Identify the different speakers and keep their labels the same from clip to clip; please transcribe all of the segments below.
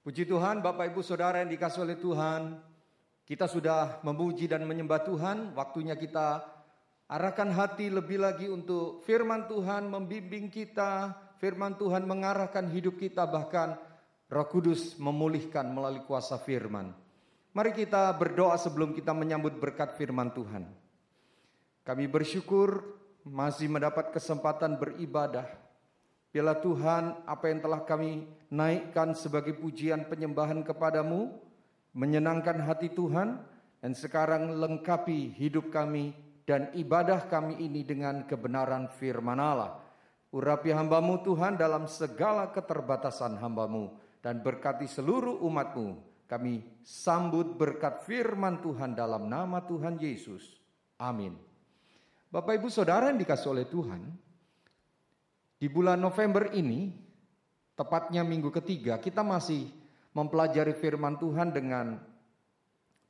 Speaker 1: Puji Tuhan, Bapak Ibu Saudara yang dikasih oleh Tuhan, kita sudah memuji dan menyembah Tuhan, waktunya kita arahkan hati lebih lagi untuk firman Tuhan membimbing kita, firman Tuhan mengarahkan hidup kita, bahkan Roh Kudus memulihkan melalui kuasa firman. Mari kita berdoa sebelum kita menyambut berkat firman Tuhan. Kami bersyukur masih mendapat kesempatan beribadah Biarlah Tuhan apa yang telah kami naikkan sebagai pujian penyembahan kepadamu, menyenangkan hati Tuhan, dan sekarang lengkapi hidup kami dan ibadah kami ini dengan kebenaran firman Allah. Urapi hambamu Tuhan dalam segala keterbatasan hambamu, dan berkati seluruh umatmu. Kami sambut berkat firman Tuhan dalam nama Tuhan Yesus. Amin. Bapak ibu saudara yang dikasih oleh Tuhan, di bulan November ini, tepatnya minggu ketiga, kita masih mempelajari firman Tuhan dengan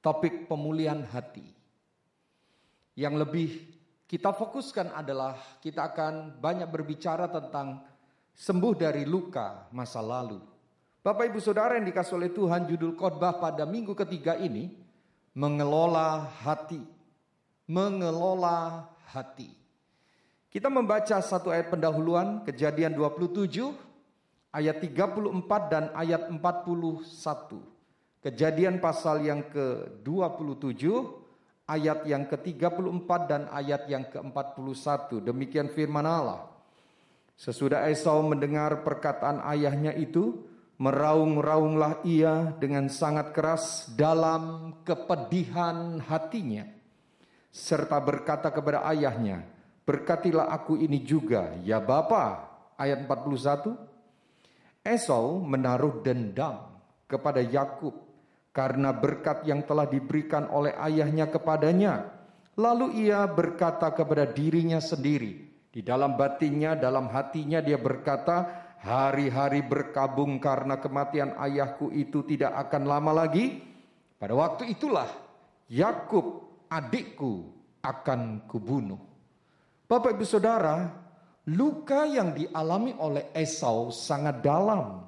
Speaker 1: topik pemulihan hati. Yang lebih kita fokuskan adalah kita akan banyak berbicara tentang sembuh dari luka masa lalu. Bapak Ibu Saudara yang dikasih oleh Tuhan judul khotbah pada minggu ketiga ini mengelola hati. Mengelola hati. Kita membaca satu ayat pendahuluan kejadian 27 ayat 34 dan ayat 41. Kejadian pasal yang ke-27 ayat yang ke-34 dan ayat yang ke-41. Demikian firman Allah. Sesudah Esau mendengar perkataan ayahnya itu, meraung-raunglah ia dengan sangat keras dalam kepedihan hatinya serta berkata kepada ayahnya, Berkatilah aku ini juga, ya Bapa. Ayat 41. Esau menaruh dendam kepada Yakub karena berkat yang telah diberikan oleh ayahnya kepadanya. Lalu ia berkata kepada dirinya sendiri, di dalam batinnya, dalam hatinya dia berkata, hari-hari berkabung karena kematian ayahku itu tidak akan lama lagi. Pada waktu itulah Yakub adikku akan kubunuh. Bapak Ibu Saudara, luka yang dialami oleh Esau sangat dalam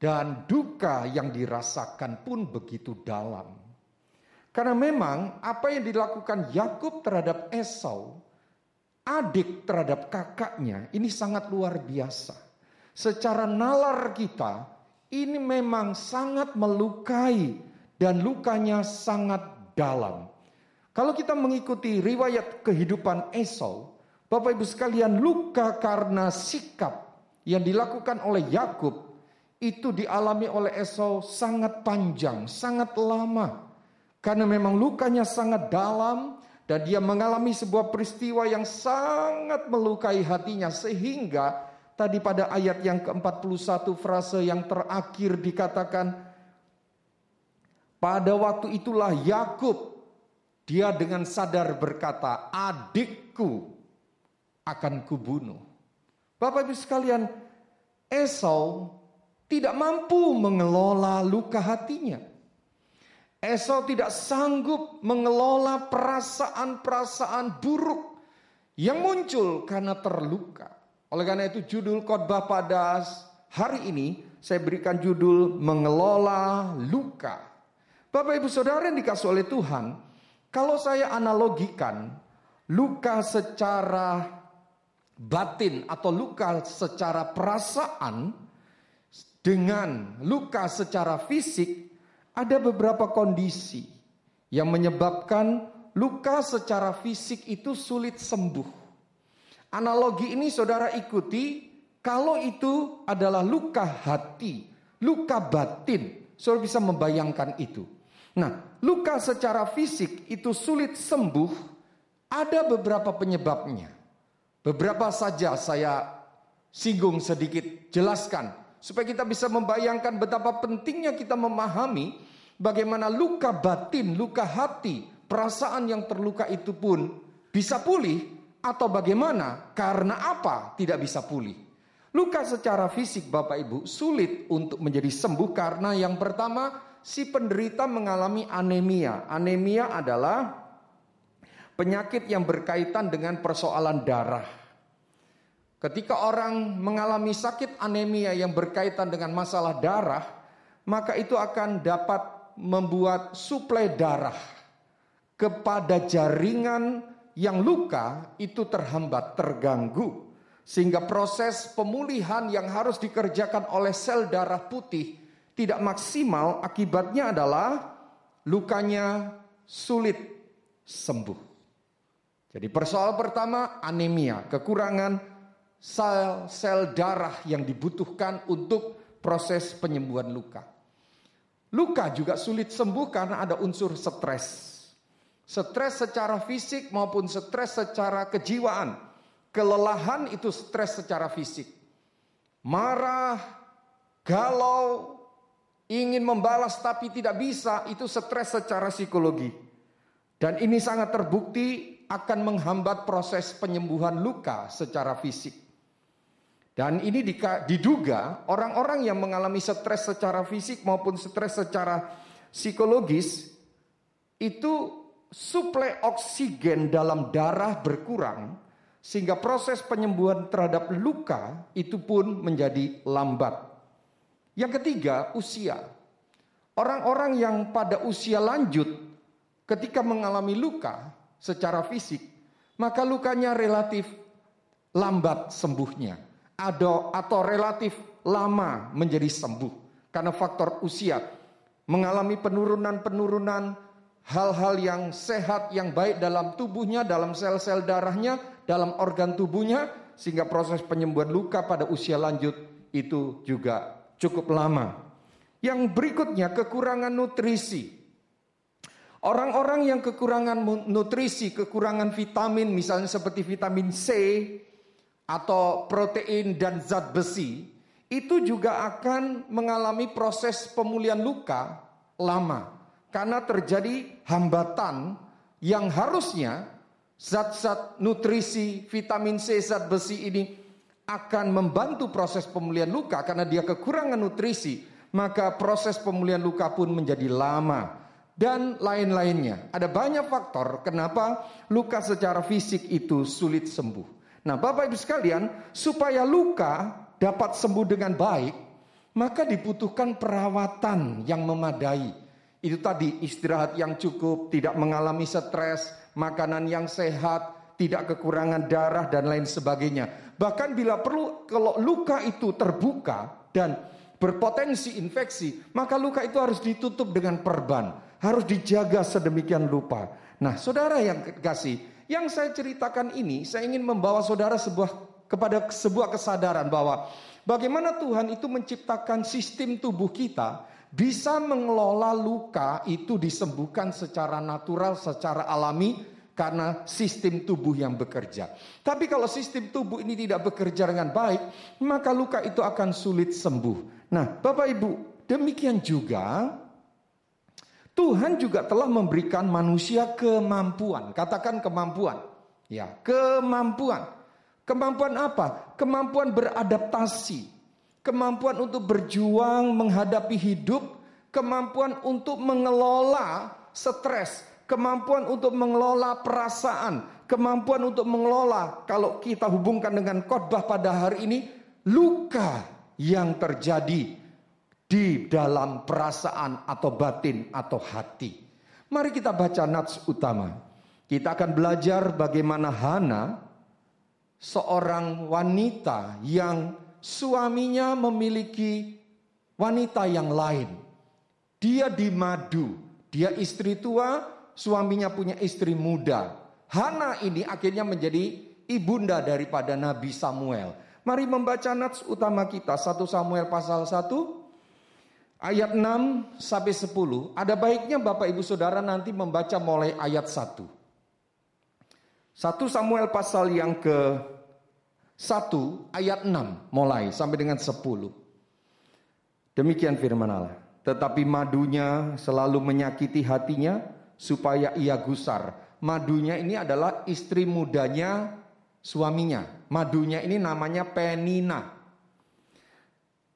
Speaker 1: dan duka yang dirasakan pun begitu dalam. Karena memang apa yang dilakukan Yakub terhadap Esau, adik terhadap kakaknya, ini sangat luar biasa. Secara nalar kita, ini memang sangat melukai dan lukanya sangat dalam. Kalau kita mengikuti riwayat kehidupan Esau, Bapak Ibu sekalian, luka karena sikap yang dilakukan oleh Yakub itu dialami oleh Esau sangat panjang, sangat lama. Karena memang lukanya sangat dalam dan dia mengalami sebuah peristiwa yang sangat melukai hatinya sehingga tadi pada ayat yang ke-41 frase yang terakhir dikatakan pada waktu itulah Yakub dia dengan sadar berkata, adikku akan kubunuh. Bapak ibu sekalian, Esau tidak mampu mengelola luka hatinya. Esau tidak sanggup mengelola perasaan-perasaan buruk yang muncul karena terluka. Oleh karena itu judul khotbah pada hari ini saya berikan judul mengelola luka. Bapak Ibu Saudara yang dikasih oleh Tuhan, kalau saya analogikan luka secara batin atau luka secara perasaan dengan luka secara fisik, ada beberapa kondisi yang menyebabkan luka secara fisik itu sulit sembuh. Analogi ini saudara ikuti kalau itu adalah luka hati, luka batin. Saudara bisa membayangkan itu. Nah, luka secara fisik itu sulit sembuh, ada beberapa penyebabnya. Beberapa saja saya singgung sedikit, jelaskan supaya kita bisa membayangkan betapa pentingnya kita memahami bagaimana luka batin, luka hati, perasaan yang terluka itu pun bisa pulih atau bagaimana karena apa tidak bisa pulih. Luka secara fisik Bapak Ibu sulit untuk menjadi sembuh karena yang pertama si penderita mengalami anemia. Anemia adalah penyakit yang berkaitan dengan persoalan darah. Ketika orang mengalami sakit anemia yang berkaitan dengan masalah darah, maka itu akan dapat membuat suplai darah kepada jaringan yang luka itu terhambat, terganggu. Sehingga proses pemulihan yang harus dikerjakan oleh sel darah putih tidak maksimal, akibatnya adalah lukanya sulit sembuh. Jadi persoalan pertama anemia, kekurangan sel-sel darah yang dibutuhkan untuk proses penyembuhan luka. Luka juga sulit sembuh karena ada unsur stres. Stres secara fisik maupun stres secara kejiwaan. Kelelahan itu stres secara fisik. Marah, galau, ingin membalas tapi tidak bisa, itu stres secara psikologi. Dan ini sangat terbukti akan menghambat proses penyembuhan luka secara fisik. Dan ini diduga orang-orang yang mengalami stres secara fisik maupun stres secara psikologis itu suplai oksigen dalam darah berkurang sehingga proses penyembuhan terhadap luka itu pun menjadi lambat. Yang ketiga, usia. Orang-orang yang pada usia lanjut ketika mengalami luka secara fisik, maka lukanya relatif lambat sembuhnya atau, atau relatif lama menjadi sembuh karena faktor usia mengalami penurunan-penurunan hal-hal yang sehat yang baik dalam tubuhnya, dalam sel-sel darahnya, dalam organ tubuhnya sehingga proses penyembuhan luka pada usia lanjut itu juga cukup lama. Yang berikutnya kekurangan nutrisi. Orang-orang yang kekurangan nutrisi, kekurangan vitamin misalnya seperti vitamin C, atau protein dan zat besi itu juga akan mengalami proses pemulihan luka lama karena terjadi hambatan yang harusnya zat-zat nutrisi vitamin C zat besi ini akan membantu proses pemulihan luka karena dia kekurangan nutrisi maka proses pemulihan luka pun menjadi lama dan lain-lainnya ada banyak faktor kenapa luka secara fisik itu sulit sembuh Nah, Bapak Ibu sekalian, supaya luka dapat sembuh dengan baik, maka dibutuhkan perawatan yang memadai. Itu tadi istirahat yang cukup, tidak mengalami stres, makanan yang sehat, tidak kekurangan darah dan lain sebagainya. Bahkan bila perlu kalau luka itu terbuka dan berpotensi infeksi, maka luka itu harus ditutup dengan perban, harus dijaga sedemikian rupa. Nah, saudara yang kasih, yang saya ceritakan ini, saya ingin membawa saudara sebuah kepada sebuah kesadaran bahwa bagaimana Tuhan itu menciptakan sistem tubuh kita bisa mengelola luka itu disembuhkan secara natural, secara alami karena sistem tubuh yang bekerja. Tapi kalau sistem tubuh ini tidak bekerja dengan baik, maka luka itu akan sulit sembuh. Nah, Bapak Ibu, demikian juga Tuhan juga telah memberikan manusia kemampuan. Katakan kemampuan. Ya, kemampuan. Kemampuan apa? Kemampuan beradaptasi. Kemampuan untuk berjuang menghadapi hidup, kemampuan untuk mengelola stres, kemampuan untuk mengelola perasaan, kemampuan untuk mengelola kalau kita hubungkan dengan khotbah pada hari ini luka yang terjadi di dalam perasaan atau batin atau hati. Mari kita baca nats utama. Kita akan belajar bagaimana Hana seorang wanita yang suaminya memiliki wanita yang lain. Dia di madu, dia istri tua, suaminya punya istri muda. Hana ini akhirnya menjadi ibunda daripada Nabi Samuel. Mari membaca nats utama kita 1 Samuel pasal 1 ayat 6 sampai 10, ada baiknya Bapak Ibu Saudara nanti membaca mulai ayat 1. 1 Samuel pasal yang ke 1 ayat 6 mulai sampai dengan 10. Demikian firman Allah. Tetapi madunya selalu menyakiti hatinya supaya ia gusar. Madunya ini adalah istri mudanya suaminya. Madunya ini namanya Penina.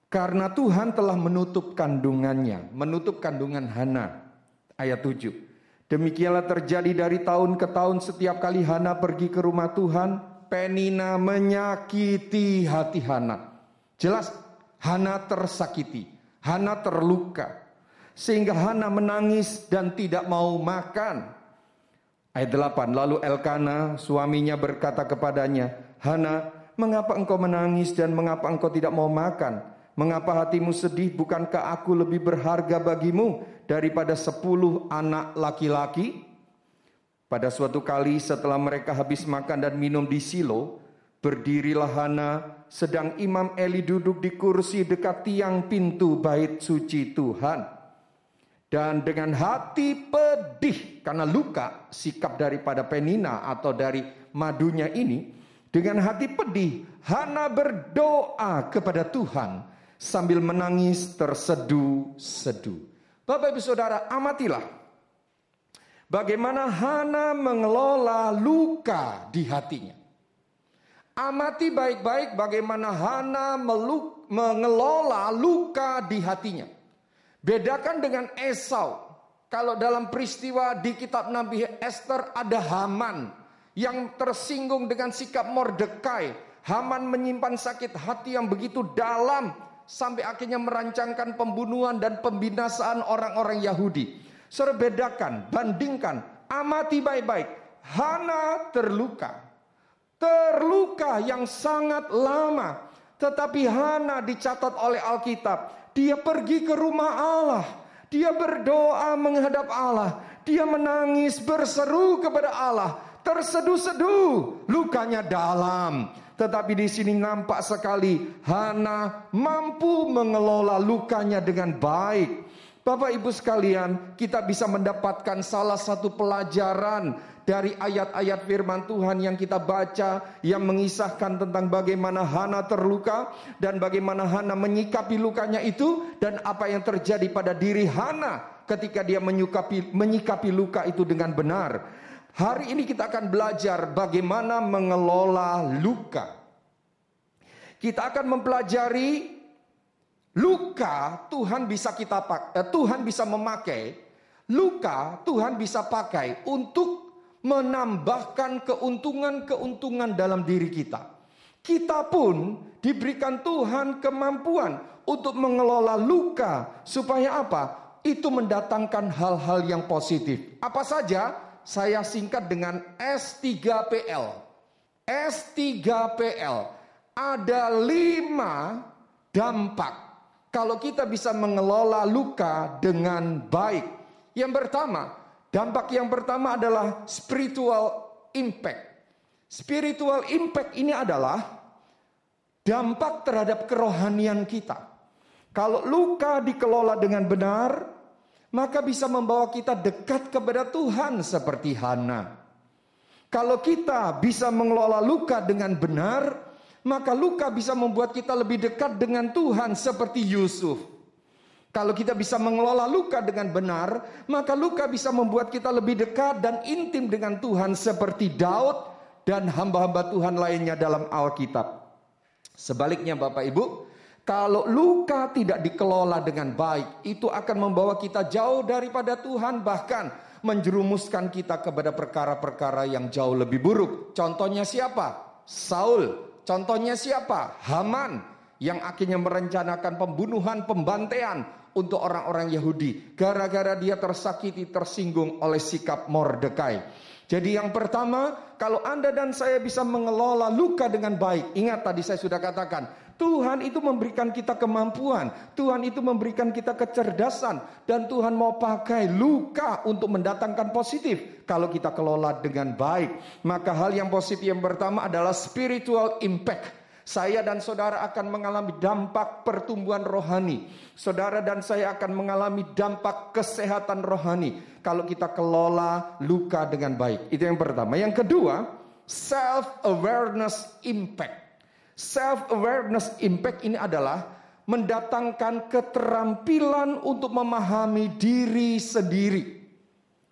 Speaker 1: Karena Tuhan telah menutup kandungannya, menutup kandungan Hana. Ayat 7. Demikianlah terjadi dari tahun ke tahun setiap kali Hana pergi ke rumah Tuhan, Penina menyakiti hati Hana. Jelas Hana tersakiti. Hana terluka sehingga Hana menangis dan tidak mau makan. Ayat 8, lalu Elkana suaminya berkata kepadanya, Hana, mengapa engkau menangis dan mengapa engkau tidak mau makan? Mengapa hatimu sedih? Bukankah aku lebih berharga bagimu daripada sepuluh anak laki-laki? Pada suatu kali setelah mereka habis makan dan minum di Silo, berdirilah Hana sedang Imam Eli duduk di kursi dekat tiang pintu bait suci Tuhan. Dan dengan hati pedih karena luka sikap daripada Penina atau dari madunya ini. Dengan hati pedih Hana berdoa kepada Tuhan sambil menangis terseduh-seduh. Bapak ibu saudara amatilah. Bagaimana Hana mengelola luka di hatinya. Amati baik-baik bagaimana Hana mengelola luka di hatinya. Bedakan dengan Esau. Kalau dalam peristiwa di kitab Nabi Esther ada Haman yang tersinggung dengan sikap Mordekai. Haman menyimpan sakit hati yang begitu dalam sampai akhirnya merancangkan pembunuhan dan pembinasaan orang-orang Yahudi. Saudara bedakan, bandingkan, amati baik-baik. Hana terluka. Terluka yang sangat lama. Tetapi Hana dicatat oleh Alkitab dia pergi ke rumah Allah. Dia berdoa menghadap Allah. Dia menangis berseru kepada Allah. Terseduh-seduh, lukanya dalam. Tetapi di sini nampak sekali Hana mampu mengelola lukanya dengan baik. Bapak Ibu sekalian, kita bisa mendapatkan salah satu pelajaran dari ayat-ayat firman Tuhan yang kita baca yang mengisahkan tentang bagaimana Hana terluka dan bagaimana Hana menyikapi lukanya itu dan apa yang terjadi pada diri Hana ketika dia menyikapi menyikapi luka itu dengan benar. Hari ini kita akan belajar bagaimana mengelola luka. Kita akan mempelajari luka Tuhan bisa kita eh, Tuhan bisa memakai luka Tuhan bisa pakai untuk menambahkan keuntungan-keuntungan dalam diri kita. Kita pun diberikan Tuhan kemampuan untuk mengelola luka supaya apa? Itu mendatangkan hal-hal yang positif. Apa saja? Saya singkat dengan S3PL. S3PL. Ada lima dampak kalau kita bisa mengelola luka dengan baik. Yang pertama, Dampak yang pertama adalah spiritual impact. Spiritual impact ini adalah dampak terhadap kerohanian kita. Kalau luka dikelola dengan benar, maka bisa membawa kita dekat kepada Tuhan seperti Hana. Kalau kita bisa mengelola luka dengan benar, maka luka bisa membuat kita lebih dekat dengan Tuhan seperti Yusuf. Kalau kita bisa mengelola luka dengan benar, maka luka bisa membuat kita lebih dekat dan intim dengan Tuhan seperti Daud dan hamba-hamba Tuhan lainnya dalam Alkitab. Sebaliknya Bapak Ibu, kalau luka tidak dikelola dengan baik, itu akan membawa kita jauh daripada Tuhan bahkan menjerumuskan kita kepada perkara-perkara yang jauh lebih buruk. Contohnya siapa? Saul. Contohnya siapa? Haman yang akhirnya merencanakan pembunuhan, pembantaian untuk orang-orang Yahudi. Gara-gara dia tersakiti, tersinggung oleh sikap Mordekai. Jadi yang pertama, kalau Anda dan saya bisa mengelola luka dengan baik. Ingat tadi saya sudah katakan, Tuhan itu memberikan kita kemampuan. Tuhan itu memberikan kita kecerdasan. Dan Tuhan mau pakai luka untuk mendatangkan positif. Kalau kita kelola dengan baik. Maka hal yang positif yang pertama adalah spiritual impact saya dan saudara akan mengalami dampak pertumbuhan rohani. Saudara dan saya akan mengalami dampak kesehatan rohani kalau kita kelola luka dengan baik. Itu yang pertama. Yang kedua, self awareness impact. Self awareness impact ini adalah mendatangkan keterampilan untuk memahami diri sendiri.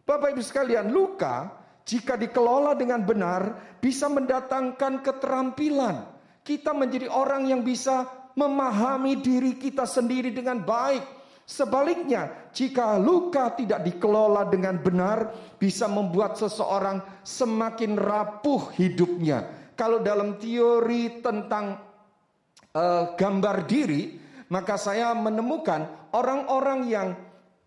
Speaker 1: Bapak Ibu sekalian, luka jika dikelola dengan benar bisa mendatangkan keterampilan kita menjadi orang yang bisa memahami diri kita sendiri dengan baik. Sebaliknya, jika luka tidak dikelola dengan benar, bisa membuat seseorang semakin rapuh hidupnya. Kalau dalam teori tentang uh, gambar diri, maka saya menemukan orang-orang yang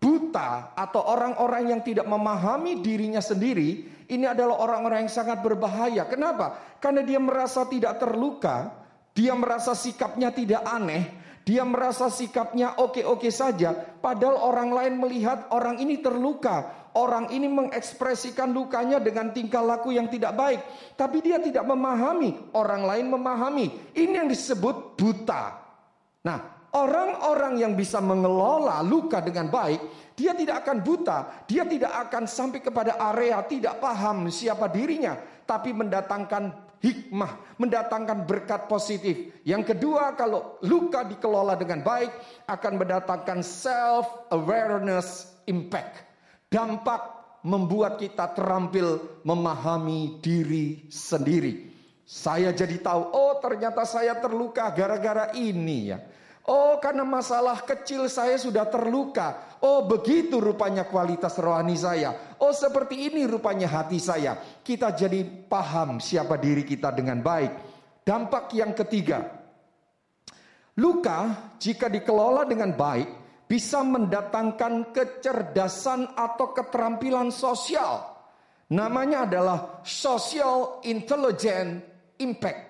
Speaker 1: buta atau orang-orang yang tidak memahami dirinya sendiri, ini adalah orang-orang yang sangat berbahaya. Kenapa? Karena dia merasa tidak terluka, dia merasa sikapnya tidak aneh, dia merasa sikapnya oke-oke saja, padahal orang lain melihat orang ini terluka. Orang ini mengekspresikan lukanya dengan tingkah laku yang tidak baik, tapi dia tidak memahami, orang lain memahami. Ini yang disebut buta. Nah, Orang-orang yang bisa mengelola luka dengan baik, dia tidak akan buta, dia tidak akan sampai kepada area tidak paham siapa dirinya, tapi mendatangkan hikmah, mendatangkan berkat positif. Yang kedua, kalau luka dikelola dengan baik, akan mendatangkan self awareness impact. Dampak membuat kita terampil memahami diri sendiri. Saya jadi tahu, oh ternyata saya terluka gara-gara ini ya. Oh, karena masalah kecil saya sudah terluka. Oh, begitu rupanya kualitas rohani saya. Oh, seperti ini rupanya hati saya. Kita jadi paham siapa diri kita dengan baik. Dampak yang ketiga, luka jika dikelola dengan baik bisa mendatangkan kecerdasan atau keterampilan sosial. Namanya adalah social intelligent impact.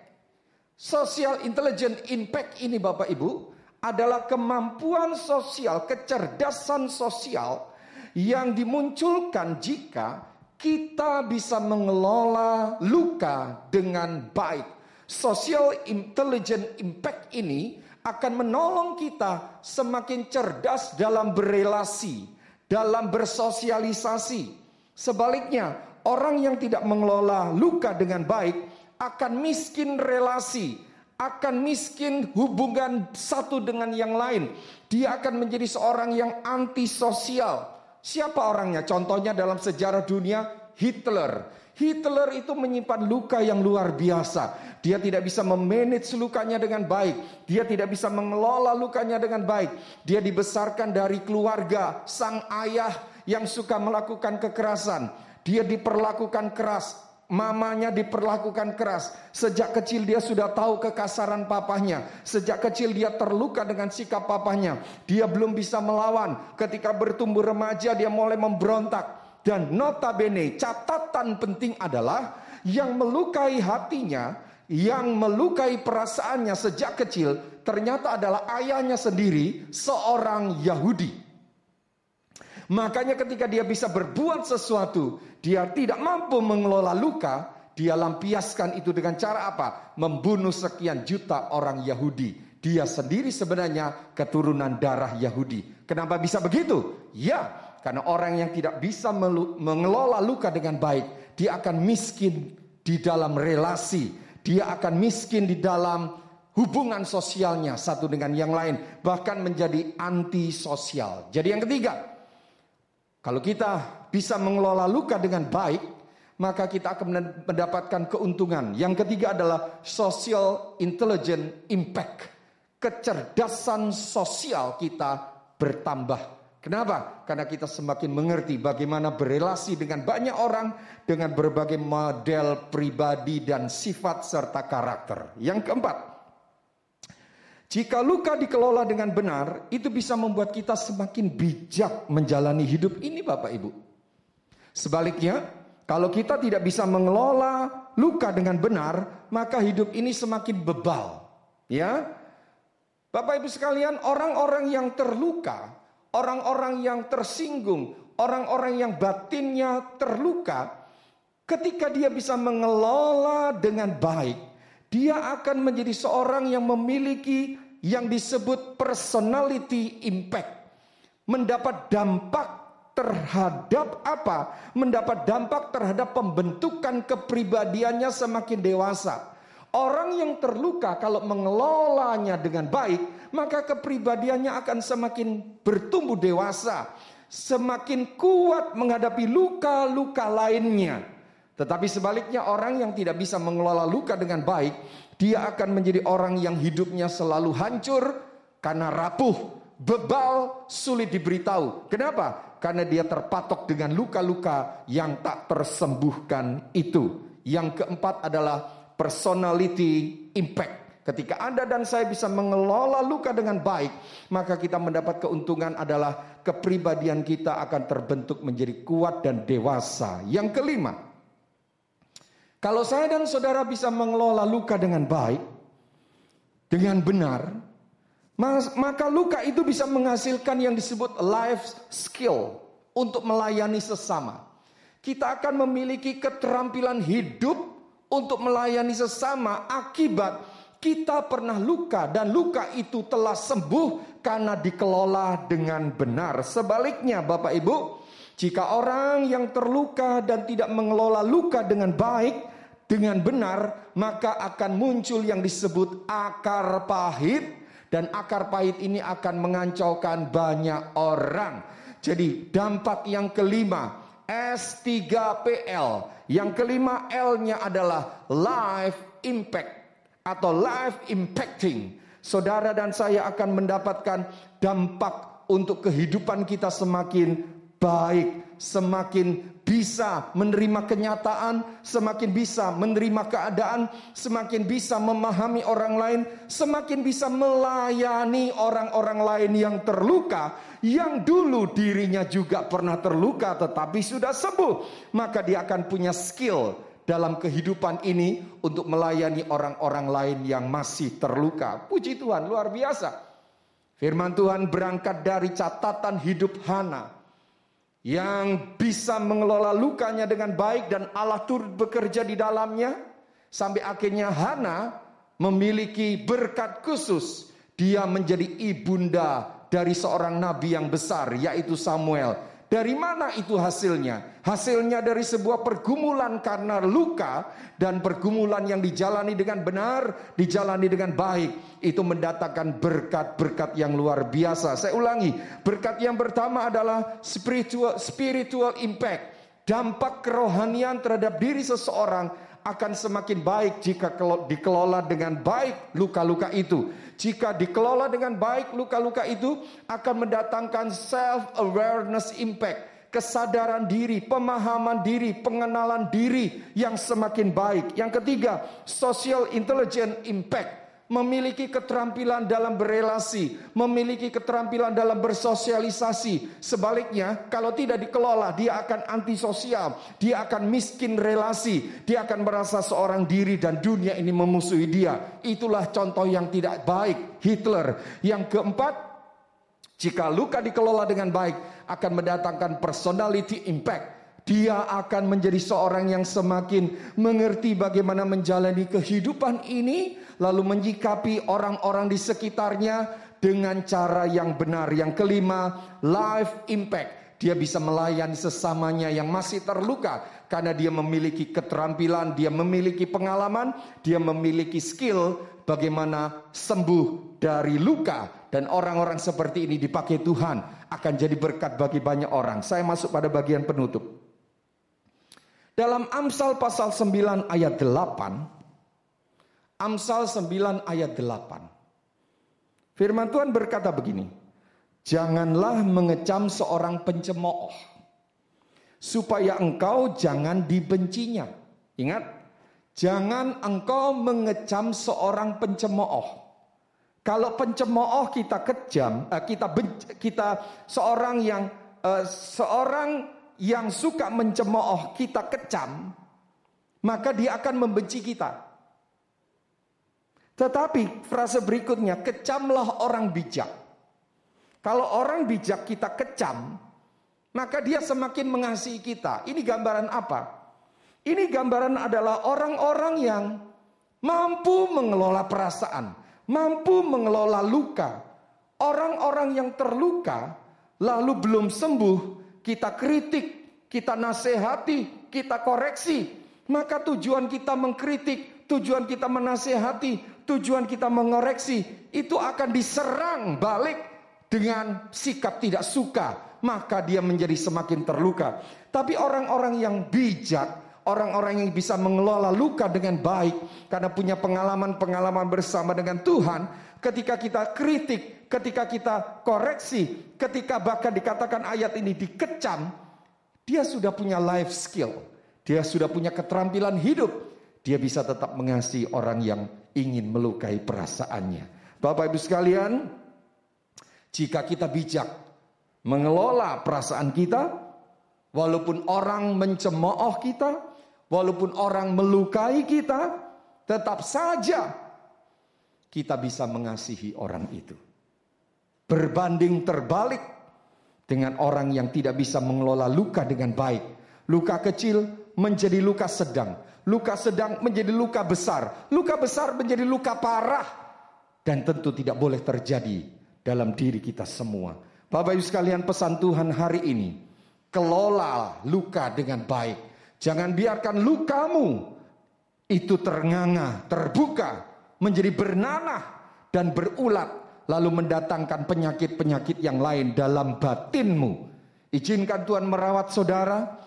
Speaker 1: Social intelligent impact ini Bapak Ibu adalah kemampuan sosial, kecerdasan sosial yang dimunculkan jika kita bisa mengelola luka dengan baik. Social intelligent impact ini akan menolong kita semakin cerdas dalam berelasi, dalam bersosialisasi. Sebaliknya, orang yang tidak mengelola luka dengan baik akan miskin relasi, akan miskin hubungan satu dengan yang lain. Dia akan menjadi seorang yang antisosial. Siapa orangnya? Contohnya dalam sejarah dunia Hitler. Hitler itu menyimpan luka yang luar biasa. Dia tidak bisa memanage lukanya dengan baik. Dia tidak bisa mengelola lukanya dengan baik. Dia dibesarkan dari keluarga sang ayah yang suka melakukan kekerasan. Dia diperlakukan keras, Mamanya diperlakukan keras. Sejak kecil dia sudah tahu kekasaran papahnya. Sejak kecil dia terluka dengan sikap papahnya. Dia belum bisa melawan. Ketika bertumbuh remaja dia mulai memberontak. Dan notabene catatan penting adalah yang melukai hatinya, yang melukai perasaannya sejak kecil ternyata adalah ayahnya sendiri seorang Yahudi. Makanya ketika dia bisa berbuat sesuatu, dia tidak mampu mengelola luka, dia lampiaskan itu dengan cara apa? Membunuh sekian juta orang Yahudi. Dia sendiri sebenarnya keturunan darah Yahudi. Kenapa bisa begitu? Ya, karena orang yang tidak bisa mengelola luka dengan baik, dia akan miskin di dalam relasi, dia akan miskin di dalam hubungan sosialnya satu dengan yang lain, bahkan menjadi antisosial. Jadi yang ketiga, kalau kita bisa mengelola luka dengan baik, maka kita akan mendapatkan keuntungan. Yang ketiga adalah social intelligent impact. Kecerdasan sosial kita bertambah. Kenapa? Karena kita semakin mengerti bagaimana berelasi dengan banyak orang dengan berbagai model pribadi dan sifat serta karakter. Yang keempat, jika luka dikelola dengan benar, itu bisa membuat kita semakin bijak menjalani hidup ini Bapak Ibu. Sebaliknya, kalau kita tidak bisa mengelola luka dengan benar, maka hidup ini semakin bebal. Ya. Bapak Ibu sekalian, orang-orang yang terluka, orang-orang yang tersinggung, orang-orang yang batinnya terluka, ketika dia bisa mengelola dengan baik, dia akan menjadi seorang yang memiliki yang disebut personality impact. Mendapat dampak terhadap apa? Mendapat dampak terhadap pembentukan kepribadiannya semakin dewasa. Orang yang terluka kalau mengelolanya dengan baik, maka kepribadiannya akan semakin bertumbuh dewasa, semakin kuat menghadapi luka-luka lainnya. Tetapi sebaliknya orang yang tidak bisa mengelola luka dengan baik, dia akan menjadi orang yang hidupnya selalu hancur karena rapuh, bebal, sulit diberitahu. Kenapa? Karena dia terpatok dengan luka-luka yang tak tersembuhkan itu. Yang keempat adalah personality impact. Ketika Anda dan saya bisa mengelola luka dengan baik, maka kita mendapat keuntungan adalah kepribadian kita akan terbentuk menjadi kuat dan dewasa. Yang kelima, kalau saya dan saudara bisa mengelola luka dengan baik, dengan benar, maka luka itu bisa menghasilkan yang disebut life skill untuk melayani sesama. Kita akan memiliki keterampilan hidup untuk melayani sesama akibat kita pernah luka dan luka itu telah sembuh karena dikelola dengan benar. Sebaliknya Bapak Ibu, jika orang yang terluka dan tidak mengelola luka dengan baik, dengan benar, maka akan muncul yang disebut akar pahit dan akar pahit ini akan mengancaukan banyak orang. Jadi dampak yang kelima S3PL. Yang kelima L-nya adalah life impact atau life impacting. Saudara dan saya akan mendapatkan dampak untuk kehidupan kita semakin baik, semakin bisa menerima kenyataan, semakin bisa menerima keadaan, semakin bisa memahami orang lain, semakin bisa melayani orang-orang lain yang terluka, yang dulu dirinya juga pernah terluka tetapi sudah sembuh, maka dia akan punya skill dalam kehidupan ini untuk melayani orang-orang lain yang masih terluka. Puji Tuhan, luar biasa. Firman Tuhan berangkat dari catatan hidup Hana yang bisa mengelola lukanya dengan baik dan Allah turut bekerja di dalamnya sampai akhirnya Hana memiliki berkat khusus. Dia menjadi ibunda dari seorang nabi yang besar yaitu Samuel dari mana itu hasilnya? Hasilnya dari sebuah pergumulan karena luka dan pergumulan yang dijalani dengan benar, dijalani dengan baik. Itu mendatangkan berkat-berkat yang luar biasa. Saya ulangi, berkat yang pertama adalah spiritual spiritual impact. Dampak kerohanian terhadap diri seseorang akan semakin baik jika dikelola dengan baik luka-luka itu. Jika dikelola dengan baik luka-luka itu akan mendatangkan self awareness impact, kesadaran diri, pemahaman diri, pengenalan diri yang semakin baik. Yang ketiga, social intelligence impact memiliki keterampilan dalam berelasi, memiliki keterampilan dalam bersosialisasi. Sebaliknya, kalau tidak dikelola, dia akan antisosial, dia akan miskin relasi, dia akan merasa seorang diri dan dunia ini memusuhi dia. Itulah contoh yang tidak baik Hitler. Yang keempat, jika luka dikelola dengan baik, akan mendatangkan personality impact. Dia akan menjadi seorang yang semakin mengerti bagaimana menjalani kehidupan ini lalu menyikapi orang-orang di sekitarnya dengan cara yang benar. Yang kelima, life impact. Dia bisa melayani sesamanya yang masih terluka karena dia memiliki keterampilan, dia memiliki pengalaman, dia memiliki skill bagaimana sembuh dari luka dan orang-orang seperti ini dipakai Tuhan akan jadi berkat bagi banyak orang. Saya masuk pada bagian penutup. Dalam Amsal pasal 9 ayat 8 Amsal 9 ayat 8. Firman Tuhan berkata begini, Janganlah mengecam seorang pencemooh, supaya engkau jangan dibencinya. Ingat, jangan engkau mengecam seorang pencemooh. Kalau pencemooh kita kejam, eh, kita benci, kita seorang yang uh, seorang yang suka mencemooh kita kecam, maka dia akan membenci kita. Tetapi frase berikutnya, kecamlah orang bijak. Kalau orang bijak kita kecam, maka dia semakin mengasihi kita. Ini gambaran apa? Ini gambaran adalah orang-orang yang mampu mengelola perasaan, mampu mengelola luka. Orang-orang yang terluka lalu belum sembuh, kita kritik, kita nasihati, kita koreksi. Maka tujuan kita mengkritik, tujuan kita menasehati, tujuan kita mengoreksi itu akan diserang balik dengan sikap tidak suka, maka dia menjadi semakin terluka. Tapi orang-orang yang bijak, orang-orang yang bisa mengelola luka dengan baik karena punya pengalaman-pengalaman bersama dengan Tuhan, ketika kita kritik, ketika kita koreksi, ketika bahkan dikatakan ayat ini dikecam, dia sudah punya life skill. Dia sudah punya keterampilan hidup dia bisa tetap mengasihi orang yang ingin melukai perasaannya. Bapak Ibu sekalian, jika kita bijak mengelola perasaan kita, walaupun orang mencemooh kita, walaupun orang melukai kita, tetap saja kita bisa mengasihi orang itu. Berbanding terbalik dengan orang yang tidak bisa mengelola luka dengan baik. Luka kecil menjadi luka sedang, luka sedang menjadi luka besar, luka besar menjadi luka parah, dan tentu tidak boleh terjadi dalam diri kita semua. Bapak Ibu sekalian, pesan Tuhan hari ini, kelola luka dengan baik. Jangan biarkan lukamu itu ternganga, terbuka, menjadi bernanah dan berulat, lalu mendatangkan penyakit-penyakit yang lain dalam batinmu. Izinkan Tuhan merawat saudara,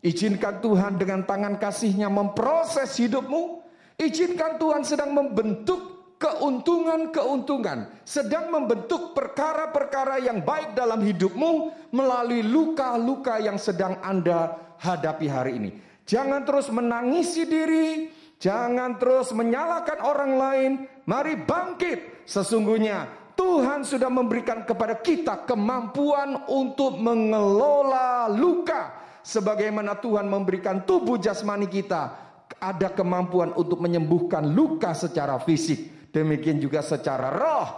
Speaker 1: Izinkan Tuhan dengan tangan kasihnya memproses hidupmu. Izinkan Tuhan sedang membentuk keuntungan-keuntungan. Sedang membentuk perkara-perkara yang baik dalam hidupmu melalui luka-luka yang sedang Anda hadapi hari ini. Jangan terus menangisi diri, jangan terus menyalahkan orang lain. Mari bangkit. Sesungguhnya Tuhan sudah memberikan kepada kita kemampuan untuk mengelola luka. Sebagaimana Tuhan memberikan tubuh jasmani kita ada kemampuan untuk menyembuhkan luka secara fisik. Demikian juga secara roh.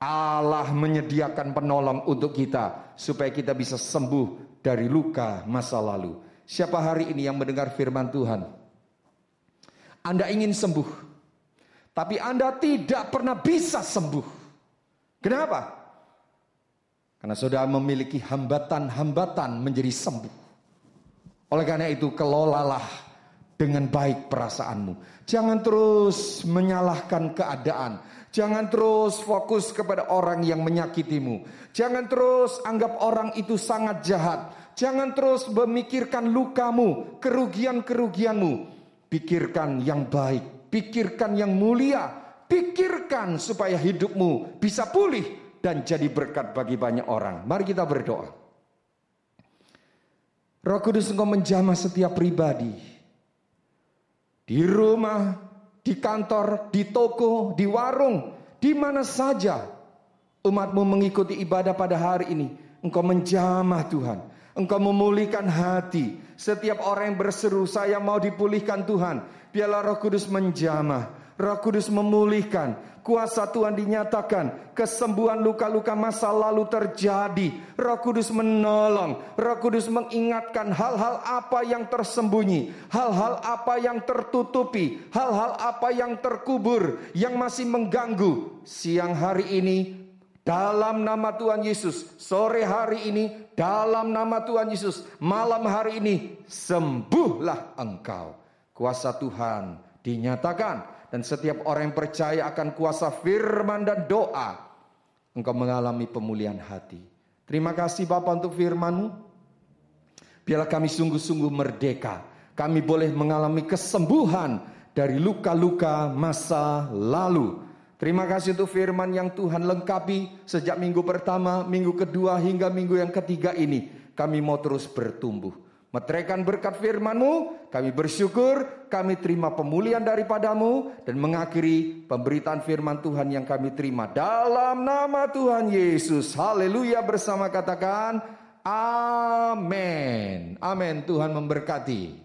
Speaker 1: Allah menyediakan penolong untuk kita supaya kita bisa sembuh dari luka masa lalu. Siapa hari ini yang mendengar firman Tuhan? Anda ingin sembuh tapi Anda tidak pernah bisa sembuh kenapa karena saudara memiliki hambatan-hambatan menjadi sembuh oleh karena itu kelolalah dengan baik perasaanmu. Jangan terus menyalahkan keadaan. Jangan terus fokus kepada orang yang menyakitimu. Jangan terus anggap orang itu sangat jahat. Jangan terus memikirkan lukamu, kerugian-kerugianmu. Pikirkan yang baik, pikirkan yang mulia, pikirkan supaya hidupmu bisa pulih dan jadi berkat bagi banyak orang. Mari kita berdoa. Roh Kudus engkau menjamah setiap pribadi. Di rumah, di kantor, di toko, di warung, di mana saja umatmu mengikuti ibadah pada hari ini. Engkau menjamah Tuhan. Engkau memulihkan hati. Setiap orang yang berseru, saya mau dipulihkan Tuhan. Biarlah roh kudus menjamah. Roh Kudus memulihkan, kuasa Tuhan dinyatakan, kesembuhan luka-luka masa lalu terjadi. Roh Kudus menolong, Roh Kudus mengingatkan hal-hal apa yang tersembunyi, hal-hal apa yang tertutupi, hal-hal apa yang terkubur, yang masih mengganggu. Siang hari ini dalam nama Tuhan Yesus, sore hari ini dalam nama Tuhan Yesus, malam hari ini sembuhlah engkau. Kuasa Tuhan dinyatakan dan setiap orang yang percaya akan kuasa firman dan doa, engkau mengalami pemulihan hati. Terima kasih Bapak untuk firman-Mu. Biarlah kami sungguh-sungguh merdeka. Kami boleh mengalami kesembuhan dari luka-luka masa lalu. Terima kasih untuk firman yang Tuhan lengkapi sejak minggu pertama, minggu kedua hingga minggu yang ketiga ini. Kami mau terus bertumbuh. Meteraikan berkat firman-Mu, kami bersyukur, kami terima pemulihan daripadamu, dan mengakhiri pemberitaan firman Tuhan yang kami terima. Dalam nama Tuhan Yesus, haleluya bersama katakan, amin. Amin, Tuhan memberkati.